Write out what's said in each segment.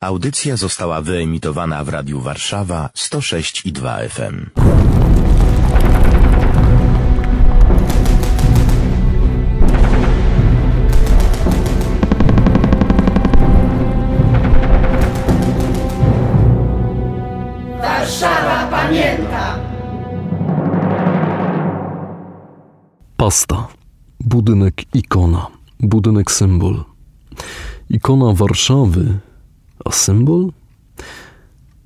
Audycja została wyemitowana w Radiu Warszawa 106 i 2 FM. Warszawa pamięta! Pasta. Budynek ikona. Budynek symbol. Ikona Warszawy, symbol?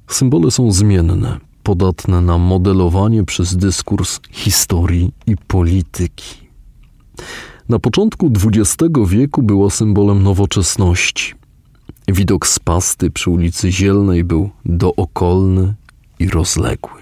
Symbole są zmienne, podatne na modelowanie przez dyskurs historii i polityki. Na początku XX wieku była symbolem nowoczesności. Widok z pasty przy ulicy Zielnej był dookolny i rozległy,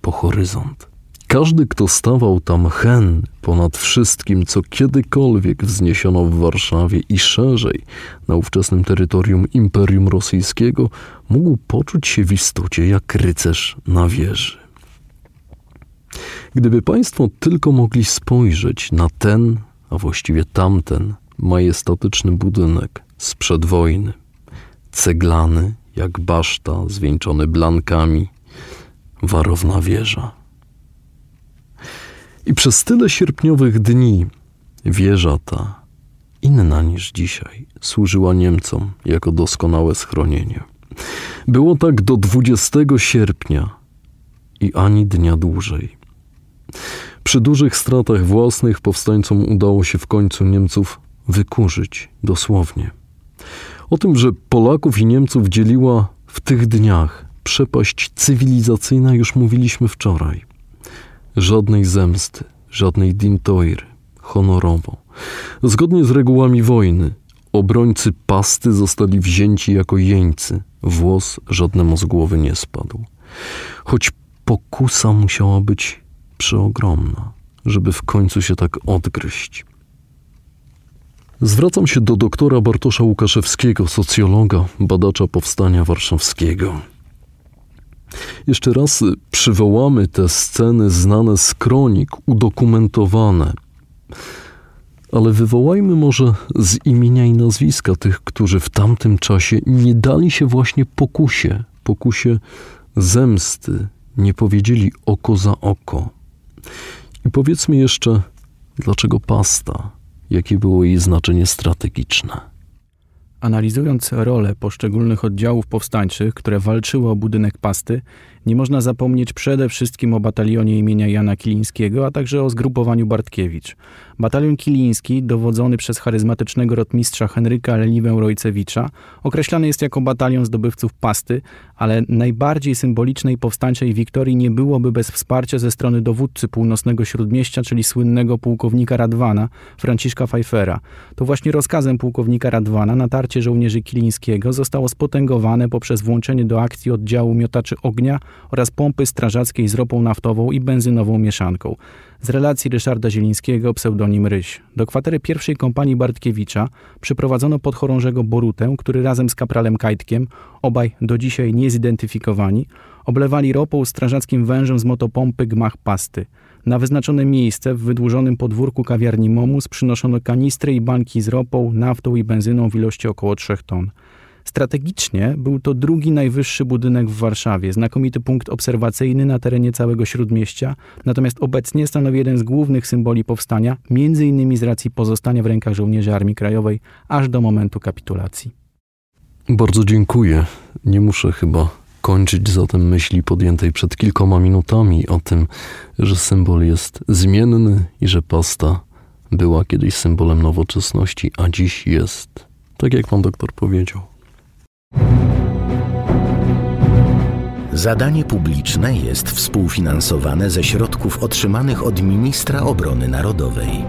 po horyzont. Każdy, kto stawał tam hen ponad wszystkim, co kiedykolwiek wzniesiono w Warszawie i szerzej na ówczesnym terytorium Imperium Rosyjskiego, mógł poczuć się w istocie jak rycerz na wieży. Gdyby Państwo tylko mogli spojrzeć na ten, a właściwie tamten, majestatyczny budynek sprzed wojny, ceglany jak baszta zwieńczony blankami, warowna wieża. I przez tyle sierpniowych dni wieża ta, inna niż dzisiaj, służyła Niemcom jako doskonałe schronienie. Było tak do 20 sierpnia i ani dnia dłużej. Przy dużych stratach własnych powstańcom udało się w końcu Niemców wykurzyć, dosłownie. O tym, że Polaków i Niemców dzieliła w tych dniach przepaść cywilizacyjna, już mówiliśmy wczoraj. Żadnej zemsty, żadnej dintoiry, honorowo. Zgodnie z regułami wojny, obrońcy pasty zostali wzięci jako jeńcy. Włos żadnemu z głowy nie spadł. Choć pokusa musiała być przeogromna, żeby w końcu się tak odgryźć. Zwracam się do doktora Bartosza Łukaszewskiego, socjologa, badacza powstania warszawskiego. Jeszcze raz przywołamy te sceny znane z kronik, udokumentowane. Ale wywołajmy może z imienia i nazwiska tych, którzy w tamtym czasie nie dali się właśnie pokusie, pokusie zemsty, nie powiedzieli oko za oko. I powiedzmy jeszcze, dlaczego pasta, jakie było jej znaczenie strategiczne. Analizując rolę poszczególnych oddziałów powstańczych, które walczyły o budynek pasty, nie można zapomnieć przede wszystkim o batalionie imienia Jana Kilińskiego, a także o zgrupowaniu Bartkiewicz. Batalion Kiliński, dowodzony przez charyzmatycznego rotmistrza Henryka Leniwę Rojcewicza, określany jest jako batalion zdobywców pasty, ale najbardziej symbolicznej powstańczej wiktorii nie byłoby bez wsparcia ze strony dowódcy północnego śródmieścia, czyli słynnego pułkownika Radwana, Franciszka Pfeiffera. To właśnie rozkazem pułkownika Radwana natarcie żołnierzy Kilińskiego zostało spotęgowane poprzez włączenie do akcji oddziału miotaczy ognia oraz pompy strażackiej z ropą naftową i benzynową mieszanką. Z relacji Ryszarda Zielińskiego, pseudonim Ryś. Do kwatery pierwszej kompanii Bartkiewicza przyprowadzono podchorążego Borutę, który razem z kapralem Kajtkiem, obaj do dzisiaj niezidentyfikowani, oblewali ropą strażackim wężem z motopompy gmach pasty. Na wyznaczone miejsce w wydłużonym podwórku kawiarni Momus przynoszono kanistry i banki z ropą, naftą i benzyną w ilości około 3 ton. Strategicznie był to drugi najwyższy budynek w Warszawie, znakomity punkt obserwacyjny na terenie całego śródmieścia, natomiast obecnie stanowi jeden z głównych symboli powstania, innymi z racji pozostania w rękach żołnierzy Armii Krajowej aż do momentu kapitulacji. Bardzo dziękuję. Nie muszę chyba kończyć zatem myśli podjętej przed kilkoma minutami o tym, że symbol jest zmienny i że pasta była kiedyś symbolem nowoczesności, a dziś jest, tak jak pan doktor powiedział. Zadanie publiczne jest współfinansowane ze środków otrzymanych od Ministra Obrony Narodowej.